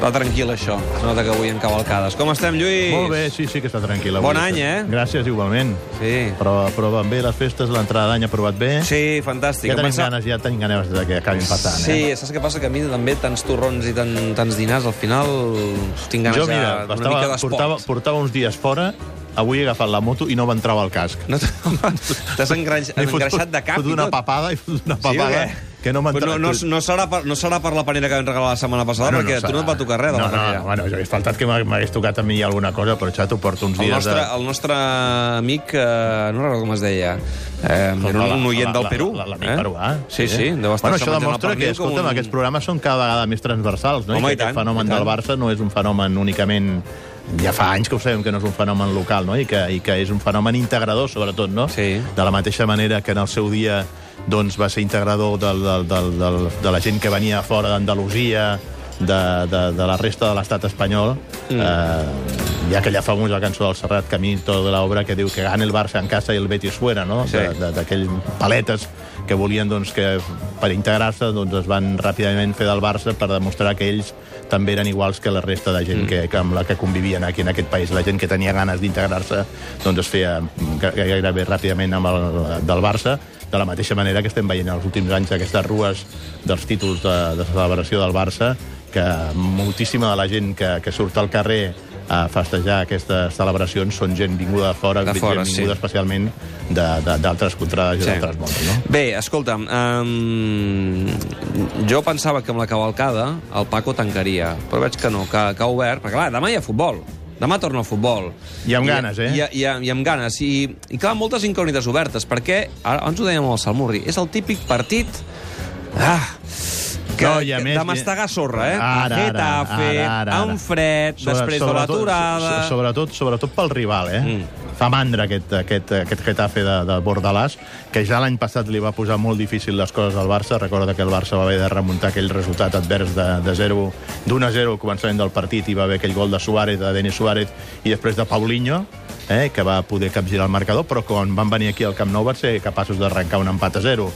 Va tranquil, això. Es nota que avui en cavalcades. Com estem, Lluís? Molt bé, sí, sí que està tranquil. Bon any, eh? Gràcies, igualment. Sí. Però, però van bé les festes, l'entrada d'any ha provat bé. Sí, fantàstic. Ja tenim pensa- ganes, ja tenim ganes de que acabin passant, Sí, eh? saps què passa? Que a mi també tants torrons i tant, tants dinars, al final tinc ganes Jo, mira, ja estava, mica d'esport. portava, portava uns dies fora, avui he agafat la moto i no m'entrava el casc. No T'has fotut- engreixat de cap fotut una papada i fotut una Sí papada què? Que no no, no, no, serà per, no serà per la panera que vam regalar la setmana passada, perquè a tu no et va tocar res de no, la panera. No, bueno, jo hagués faltat que m'ha- m'hagués tocat a mi alguna cosa, però xato, porto uns El dies nostre, de... el nostre amic, eh, no recordo com es deia, eh, era un, un oient del Perú. la- L'amic eh? peruà. Sí, sí, deu estar Bueno, això el demostra que, escolta'm, un- aquests programes són cada vegada més transversals, no? Home, I i que tant, aquest fenomen del Barça no és un fenomen únicament ja fa anys que ho sabem que no és un fenomen local, no? I que, i que és un fenomen integrador, sobretot, no? Sí. De la mateixa manera que en el seu dia doncs, va ser integrador del, del, del, del, de la gent que venia fora d'Andalusia, de, de, de la resta de l'estat espanyol, mm. eh, hi ha aquella famosa cançó del Serrat Camito de l'obra que diu que gana el Barça en casa i el Betis fuera, no? Sí. D'aquells paletes que volien doncs, que per integrar-se doncs, es van ràpidament fer del Barça per demostrar que ells també eren iguals que la resta de gent mm. que, que amb la que convivien aquí en aquest país. La gent que tenia ganes d'integrar-se doncs es feia ga- gairebé ràpidament amb el del Barça, de la mateixa manera que estem veient els últims anys aquestes rues dels títols de, de celebració del Barça, que moltíssima de la gent que, que surt al carrer a festejar aquestes celebracions són gent vinguda de fora, De fora, gent vinguda sí. especialment d'altres contrades i Sí. d'altres mons, no? Bé, escolta'm, um, jo pensava que amb la cavalcada el Paco tancaria, però veig que no, que, que ha obert, perquè clar, demà hi ha futbol. Demà torna el futbol. I amb ganes, eh? I, i, i amb ganes. I, i clar, moltes incògnites obertes, perquè, ara, abans ho dèiem amb el Salmurri, és el típic partit... Ah, que, No, i a més- de mastegar sorra, eh? Ara, ara, Getafe, ara, ara, ara. amb fred, Sobre- després de sobretot- l'aturada... so- Sobretot, sobretot pel rival, eh? Mm. Fa mandra aquest, aquest, aquest Getafe de, de Bordalàs, que ja l'any passat li va posar molt difícil les coses al Barça. Recorda que el Barça va haver de remuntar aquell resultat advers de, de 0, d'1 a 0 al començament del partit, i va haver aquell gol de Suárez, de Denis Suárez, i després de Paulinho, eh, que va poder capgirar el marcador, però quan van venir aquí al Camp Nou van ser capaços d'arrencar un empat a 0.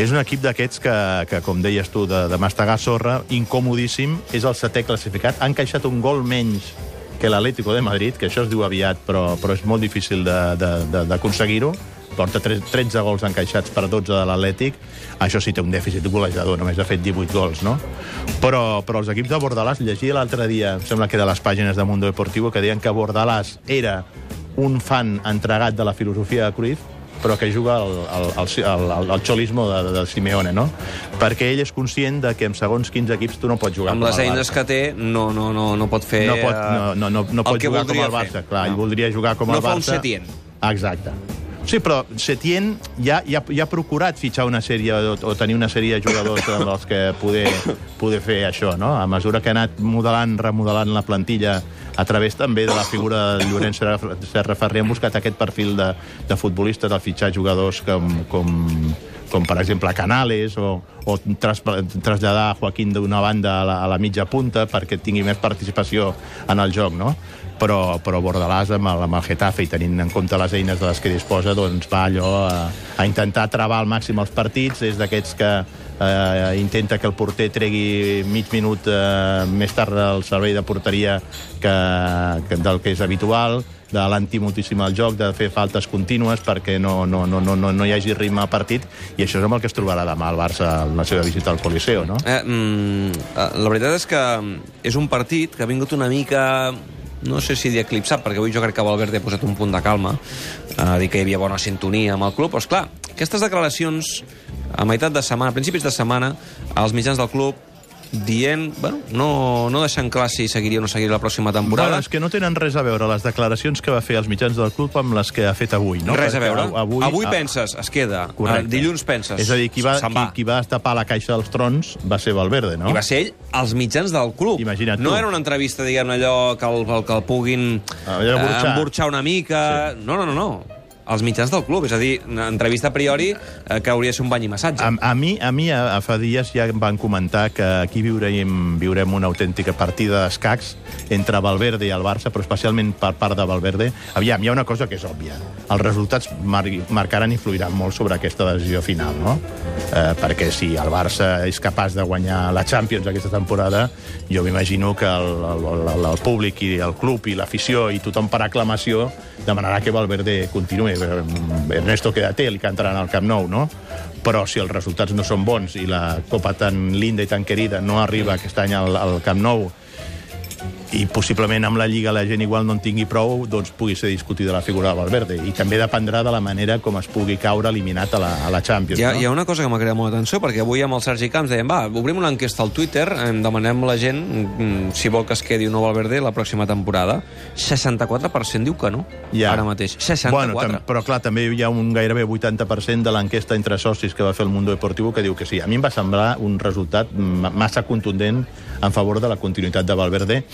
És un equip d'aquests que, que, com deies tu, de, de mastegar sorra, incomodíssim, és el setè classificat. Han encaixat un gol menys que l'Atlético de Madrid, que això es diu aviat, però, però és molt difícil de- de- de- d'aconseguir-ho. Porta tre- 13 gols encaixats per 12 de l'Atlètic. Això sí té un dèficit golejador, només ha fet 18 gols, no? Però, però els equips de Bordalàs, llegia l'altre dia, em sembla que a les pàgines de Mundo Deportivo, que deien que Bordalàs era un fan entregat de la filosofia de Cruyff, però que juga al, al, al, al, al, xolismo de, de Simeone, no? Perquè ell és conscient de que amb segons quins equips tu no pots jugar amb les eines que té, no, no, no, no pot fer... No pot, eh, no, no, no, no el pot jugar com el Barça. fer. Clar, ell voldria jugar com No el fa Barça. un Setién. Exacte. Sí, però Setién ja, ja, ja ha procurat fitxar una sèrie o, o tenir una sèrie de jugadors amb els que poder, poder fer això, no? A mesura que ha anat modelant, remodelant la plantilla a través també de la figura de Llorenç Serra- Ferrer, han buscat aquest perfil de, de futbolista, de fitxar jugadors com, com, com per exemple Canales, o, o tras, traslladar Joaquín d'una banda a la, a la mitja punta perquè tingui més participació en el joc, no? Però, però Bordalàs amb el, amb el Getafe i tenint en compte les eines de les que disposa, doncs va allò a, a intentar travar al màxim els partits, és d'aquests que eh, intenta que el porter tregui mig minut eh, més tard al servei de porteria que, que del que és habitual, d'alentir moltíssim el joc, de fer faltes contínues perquè no, no, no, no, no, no hi hagi ritme al partit, i això és amb el que es trobarà demà el Barça en la seva visita al Coliseo, no? Eh, mm, eh, la veritat és que és un partit que ha vingut una mica no sé si dir eclipsat, perquè avui jo crec que Valverde ha posat un punt de calma, a dir que hi havia bona sintonia amb el club, però esclar, aquestes declaracions a meitat de setmana, a principis de setmana, als mitjans del club, dient, bueno, no, no deixant clar si seguiria o no seguiria la pròxima temporada. Bueno, és que no tenen res a veure les declaracions que va fer als mitjans del club amb les que ha fet avui, no? Res a Perquè veure. Avui, Avui, ah, penses, es queda. Correcte. Eh, Dilluns penses, És a dir, qui va, se'n qui, va. qui va destapar la caixa dels trons va ser Valverde, no? I va ser ell als mitjans del club. Imagina't no tu. era una entrevista, diguem allò, que el, que el puguin Ah, allò burxar. eh, emburxar una mica... Sí. No, no, no, no. Als mitjans del club. És a dir, una entrevista a priori eh, que hauria de ser un bany i massatge. A, a mi, a, mi a, a fa dies ja em van comentar que aquí viurem, viurem una autèntica partida d'escacs entre Valverde i el Barça, però especialment per part de Valverde. Aviam, hi ha una cosa que és òbvia. Els resultats mar marcaran i influiran molt sobre aquesta decisió final, no? Eh, perquè si el Barça és capaç de guanyar la Champions aquesta temporada, jo m'imagino que el, el, el, el públic i el club i l'afició i tothom per aclamació demanarà que Valverde continuï. Ernesto quédate, li cantaran al Camp Nou, no? Però si els resultats no són bons i la Copa tan linda i tan querida no arriba aquest any al, al Camp Nou i possiblement amb la Lliga la gent igual no en tingui prou, doncs pugui ser discutida la figura de Valverde. I també dependrà de la manera com es pugui caure eliminat a la, a la Champions. Hi ha, no? hi ha una cosa que m'ha creat molt atenció, perquè avui amb el Sergi Camps dèiem, va, obrim una enquesta al Twitter, em demanem a la gent mm, si vol que es quedi o no Valverde la pròxima temporada. 64% diu que no, Ja. ara mateix. 64. Bueno, tam però clar, també hi ha un gairebé 80% de l'enquesta entre socis que va fer el Mundo Deportivo que diu que sí. A mi em va semblar un resultat ma- massa contundent en favor de la continuïtat de Valverde,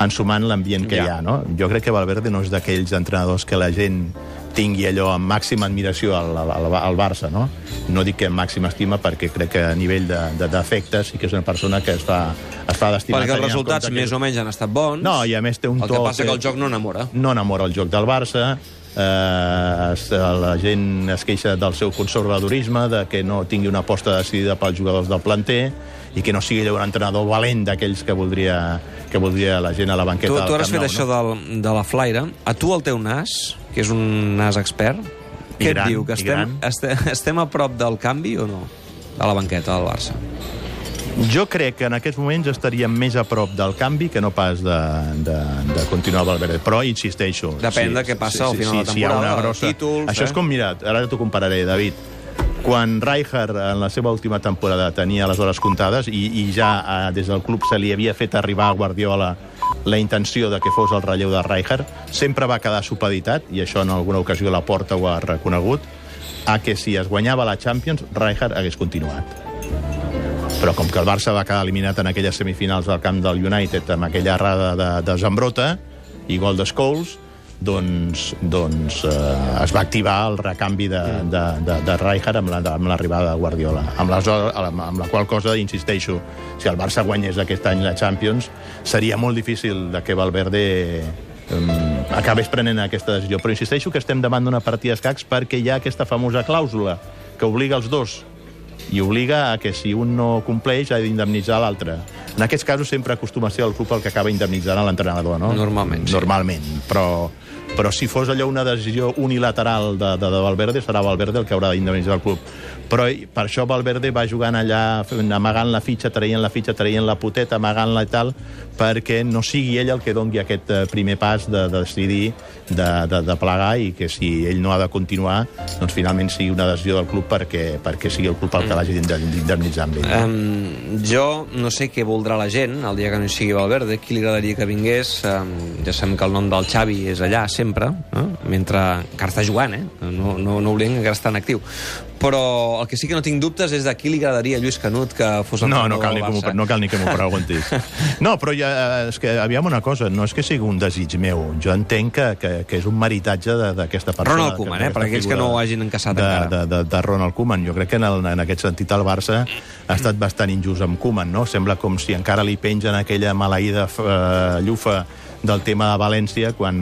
ensumant l'ambient que Ja. hi ha. No? Jo crec que Valverde no és d'aquells entrenadors que la gent tingui allò amb màxima admiració al, al, al, Barça, no? No dic que amb màxima estima, perquè crec que a nivell de- de- d'efectes sí que és una persona que es fa, es fa d'estimar. Perquè els en resultats que- més o menys han estat bons. No, i a més té un el to... que passa que el joc no enamora. no enamora el joc del Barça, eh, la gent es queixa del seu conservadorisme, de que no tingui una aposta decidida pels jugadors del planter i que no sigui un entrenador valent d'aquells que voldria, que voldria la gent a la banqueta Tu, tu has fet Nou, això no? del, de la flaire. A tu el teu nas, que és un nas expert, I què gran, et diu? Que estem, estem, estem a prop del canvi o no? A la banqueta del Barça. Jo crec que en aquests moments estaríem més a prop del canvi que no pas de, de, de continuar Valverde. Però insisteixo... Depèn de què passa al final de si hi ha temporada, una grossa... títols, Això eh? és com, mira, ara t'ho compararé, David. Quan Rijkaard en la seva última temporada tenia les hores comptades i, i ja eh, des del club se li havia fet arribar a Guardiola la intenció de que fos el relleu de Rijkaard, sempre va quedar supeditat, i això en alguna ocasió la Porta ho ha reconegut, a que si es guanyava la Champions, Rijkaard hagués continuat però com que el Barça va quedar eliminat en aquelles semifinals del camp del United amb aquella errada de, de Zambrota i gol de Scholes, doncs, doncs eh, es va activar el recanvi de, de, de, de Rijkaard amb la- amb l'arribada la, de Guardiola. Amb, les, amb, amb la qual cosa, insisteixo, si el Barça guanyés aquest any la Champions, seria molt difícil de que Valverde um, acabés prenent aquesta decisió. Però insisteixo que estem davant d'una partida d'escacs perquè hi ha aquesta famosa clàusula que obliga els dos i obliga a que si un no compleix ha d'indemnitzar l'altre. En aquests casos sempre acostuma a ser el club el que acaba indemnitzant l'entrenador, no? Normalment, sí. Normalment, però, però si fos allò una decisió unilateral de, de, de Valverde, serà Valverde el que haurà d'indemnitzar el club. Però per això Valverde va jugant allà, amagant la fitxa, traient la fitxa, traient la puteta, amagant-la i tal, perquè no sigui ell el que dongui aquest eh, primer pas de, de decidir de, de, de plegar i que si ell no ha de continuar, doncs finalment sigui una decisió del club perquè, perquè sigui el club el que l'hagi d'indemnitzar amb ell. Um, jo no sé què voldrà la gent el dia que no hi sigui Valverde, qui li agradaria que vingués. Um, ja sabem que el nom del Xavi és allà sempre, eh? mentre encara està jugant, eh? no, no, no oblidem que encara està en actiu. Però el que sí que no tinc dubtes és de qui li agradaria a Lluís Canut que fos No, entrenador no cal, ni que no cal ni que m'ho preguntis. No, però ja, és que, aviam una cosa, no és que sigui un desig meu. Jo entenc que, que, que és un meritatge d'aquesta persona. Ronald Koeman, eh, per aquells que no ho hagin encaçat de, encara. De, de, de Ronald Koeman. Jo crec que en, el, en aquest sentit el Barça ha estat bastant injust amb Koeman, no? Sembla com si encara li pengen aquella maleïda eh, llufa del tema de València, quan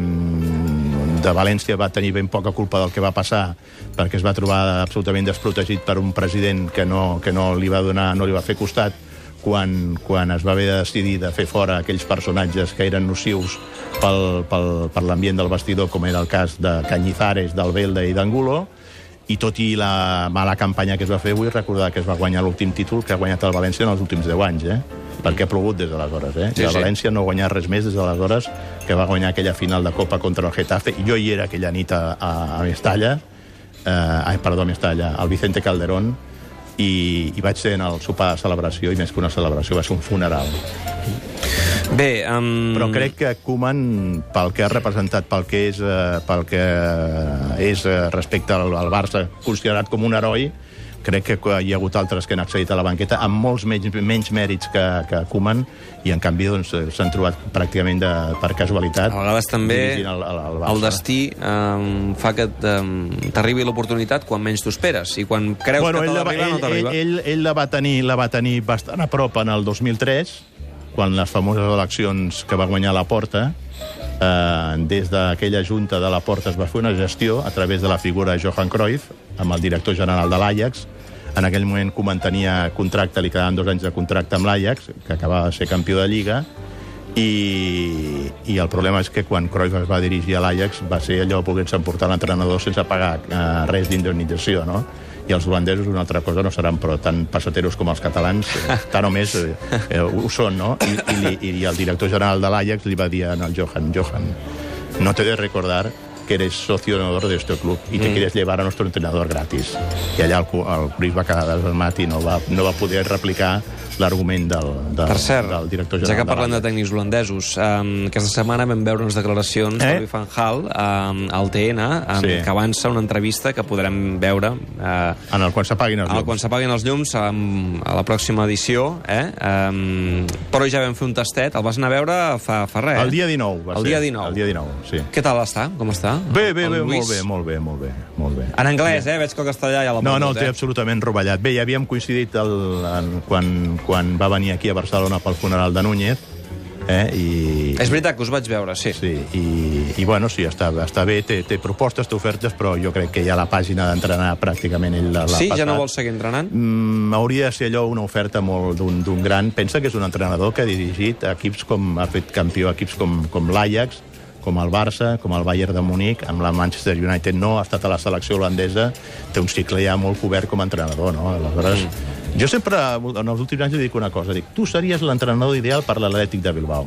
de València va tenir ben poca culpa del que va passar perquè es va trobar absolutament desprotegit per un president que no, que no li va donar, no li va fer costat quan, quan es va haver de decidir de fer fora aquells personatges que eren nocius pel, pel, per l'ambient del vestidor, com era el cas de Cañizares, d'Albelda i d'Angulo, i tot i la mala campanya que es va fer, vull recordar que es va guanyar l'últim títol que ha guanyat el València en els últims 10 anys, eh? perquè ha plogut des d'aleshores. Eh? Sí, Sí, el sí. València no ha guanyat res més des d'aleshores que va guanyar aquella final de Copa contra el Getafe. I jo hi era aquella nit a, a, a Mestalla, eh, ai, perdó, a Mestalla, al Vicente Calderón, i, i vaig ser en el sopar de celebració, i més que una celebració, va ser un funeral. Bé, um... Però crec que Koeman, pel que ha representat, pel que és, eh, pel que és eh, respecte al, al Barça, considerat com un heroi, crec que hi ha hagut altres que han accedit a la banqueta amb molts menys, menys mèrits que, que Koeman i en canvi doncs, eh, s'han trobat pràcticament de, per casualitat A vegades també el, el, el, el destí um, fa que t'arribi l'oportunitat quan menys t'ho esperes. I quan creus bueno, que d'arribar, no t'arriba. ell, ell, ell la, va tenir, la va tenir bastant a prop en el 2003, quan les famoses eleccions que va guanyar la Porta, eh, des d'aquella junta de la Porta es va fer una gestió a través de la figura de Johan Cruyff, amb el director general de l'Ajax, en aquell moment Koeman tenia contracte, li quedaven dos anys de contracte amb l'Ajax, que acabava de ser campió de Lliga, i, i el problema és que quan Cruyff es va dirigir a l'Ajax va ser allò volent-se emportar l'entrenador sense pagar eh, res d'indemnització, no? i els holandesos una altra cosa no seran però tan passateros com els catalans eh, tant o més eh, eh, ho són no? I, i, i, i el director general de l'Ajax li va dir al Johan Johan, no te de recordar que eres socio honor de este club y te mm. quieres llevar a nuestro entrenador gratis. I allà el, el Cruyff va quedar desarmat i no va, no va poder replicar l'argument del, del, per cert, del director general. Ja que parlem de, de tècnics holandesos, um, aquesta setmana vam veure unes declaracions eh? de Louis van Gaal um, al TN, um, sí. que avança una entrevista que podrem veure... Uh, en el quan s'apaguin els llums. Quan s'apaguin els llums, um, a la pròxima edició, eh? Um, però ja vam fer un tastet, el vas anar a veure fa, fa res, eh? El dia 19, va el ser. Dia 19. El dia 19, sí. Què tal està? Com està? Bé, bé, bé, molt bé, molt bé, molt bé, molt bé. En anglès, eh? Veig que el castellà ja l'ha No, no, el té eh? absolutament rovellat. Bé, ja havíem coincidit el, en, quan, quan va venir aquí a Barcelona pel funeral de Núñez, eh? I, és veritat que us vaig veure, sí. Sí, i, i bueno, sí, està, està bé, té, té propostes, té ofertes, però jo crec que ja la pàgina d'entrenar pràcticament ell l'ha Sí, passat. ja no vol seguir entrenant? Mm, hauria de ser allò una oferta molt d'un gran... Pensa que és un entrenador que ha dirigit equips com... ha fet campió equips com, com l'Ajax, com el Barça, com el Bayern de Múnich, amb la Manchester United no, ha estat a la selecció holandesa, té un cicle ja molt cobert com a entrenador, no? Aleshores, mm jo sempre, en els últims anys, dic una cosa. Dic, tu series l'entrenador ideal per l'Atlètic de Bilbao.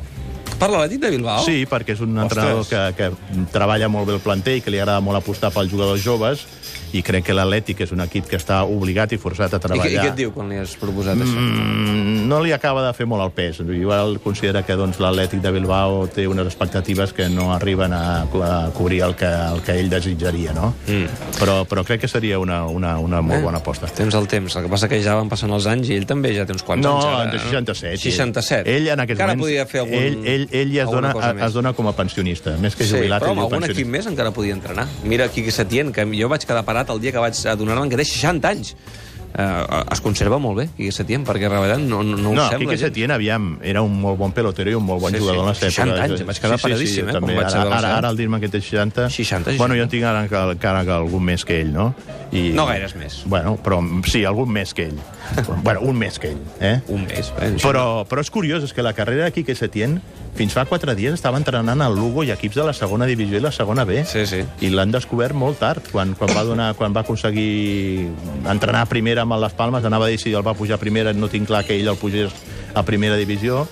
Per l'Atlètic de Bilbao? Sí, perquè és un Ostres. entrenador que, que treballa molt bé el planter i que li agrada molt apostar pels jugadors joves i crec que l'Atlètic és un equip que està obligat i forçat a treballar. I, i què et diu quan li has proposat mm, això? No li acaba de fer molt el pes. Igual considera que doncs, l'Atlètic de Bilbao té unes expectatives que no arriben a, a cobrir el que, el que ell desitjaria, no? Mm. Però, però crec que seria una, una, una molt eh, bona aposta. Tens el temps. El que passa que ja van passant els anys i ell també ja té uns quants no, anys. Ara, no, 67. 67. Ell, en aquests encara moments... podia fer algun, ell, ell, ell ja es dona, es dona com a pensionista, més que jubilat. Sí, però amb algun equip més encara podia entrenar. Mira Quique Setién, que jo vaig quedar parat el dia que vaig adonar-me que té 60 anys. Uh, es conserva molt bé, Quique Setién, perquè realment no, no, no ho no, sembla. Quique Setién, aviam, era un molt bon pelotero i un molt bon sí, jugador sí. en la seva 60 anys, vaig quedar sí, paradíssim, sí, sí, eh, també. vaig Ara, ara, ara, al dir-me que té 60... 60, 60. Bueno, jo en tinc ara encara algun més que ell, no? I... No gaires més. Bueno, però sí, algun més que ell. bueno, un més que ell, eh? Un més. Eh? Però, però és curiós, és que la carrera de Quique Setién fins fa quatre dies estava entrenant al Lugo i equips de la segona divisió i la segona B. Sí, sí. I l'han descobert molt tard, quan, quan, va donar, quan va aconseguir entrenar a primera amb les Palmes, anava a dir si el va pujar a primera, no tinc clar que ell el pugés a primera divisió,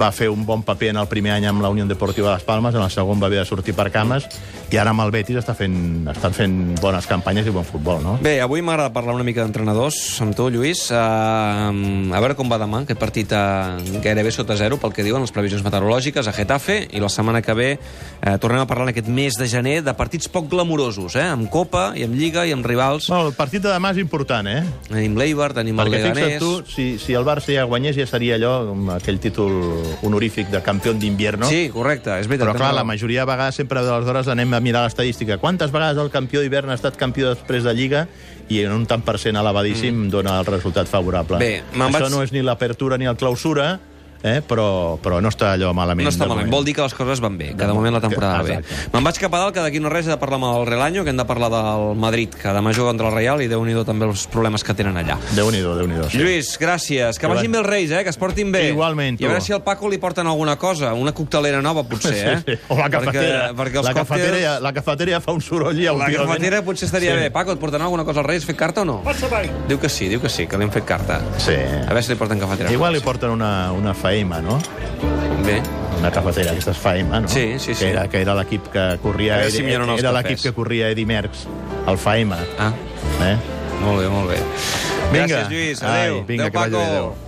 va fer un bon paper en el primer any amb la Unió Deportiva de les Palmes, en el segon va haver de sortir per cames, i ara amb el Betis està fent, estan fent bones campanyes i bon futbol, no? Bé, avui m'agrada parlar una mica d'entrenadors amb tu, Lluís. Uh, a veure com va demà, aquest partit uh, gairebé sota zero, pel que diuen les previsions meteorològiques, a Getafe, i la setmana que ve uh, tornem a parlar en aquest mes de gener de partits poc glamurosos, eh? amb Copa i amb Lliga i amb rivals. Bueno, el partit de demà és important, eh? Tenim l'Eibar, tenim Perquè el Leganés... tu, si, si el Barça ja guanyés, ja seria allò, aquell títol honorífic de campió d'invierno. Sí, correcte, és veritat. Però clar, la majoria de vegades sempre d'aleshores anem a mirar l'estadística. Quantes vegades el campió d'hivern ha estat campió després de Lliga i en un tant per cent elevadíssim mm. dona el resultat favorable. Bé, Això vaig... no és ni l'apertura ni el clausura, eh? però, però no està allò malament. No està malament, moment. vol dir que les coses van bé, que de moment la temporada va bé. Me'n vaig cap a dalt, que d'aquí no res he de parlar amb el Relaño, que hem de parlar del Madrid, que demà juga contra el Real, i déu nhi també els problemes que tenen allà. déu nhi déu nhi sí. Lluís, gràcies. Que, que vagin bé els Reis, eh? que es portin bé. Igualment, tu. I a veure si al Paco li porten alguna cosa, una coctelera nova, potser, eh? Sí, sí. O la cafetera. Perquè, perquè la, cafetera ja, la cafetera fa un soroll ja La cafetera potser estaria sí. bé. Paco, et porten alguna cosa als Reis? Fet carta o no? Diu que sí, diu que sí, que li han fet carta. Sí. A veure si li porten cafetera. Igual li porten una, una faima, no? Bé. Una cafetera, aquesta és Faima, no? Sí, sí, sí. Que era, que era l'equip que corria... Era, si era, era l'equip que corria Eddie Merckx, el Faima. Ah. Eh? Molt bé, molt bé. Vinga. Gràcies, Lluís. Adéu. Ai, vinga, adéu, Paco. Adéu.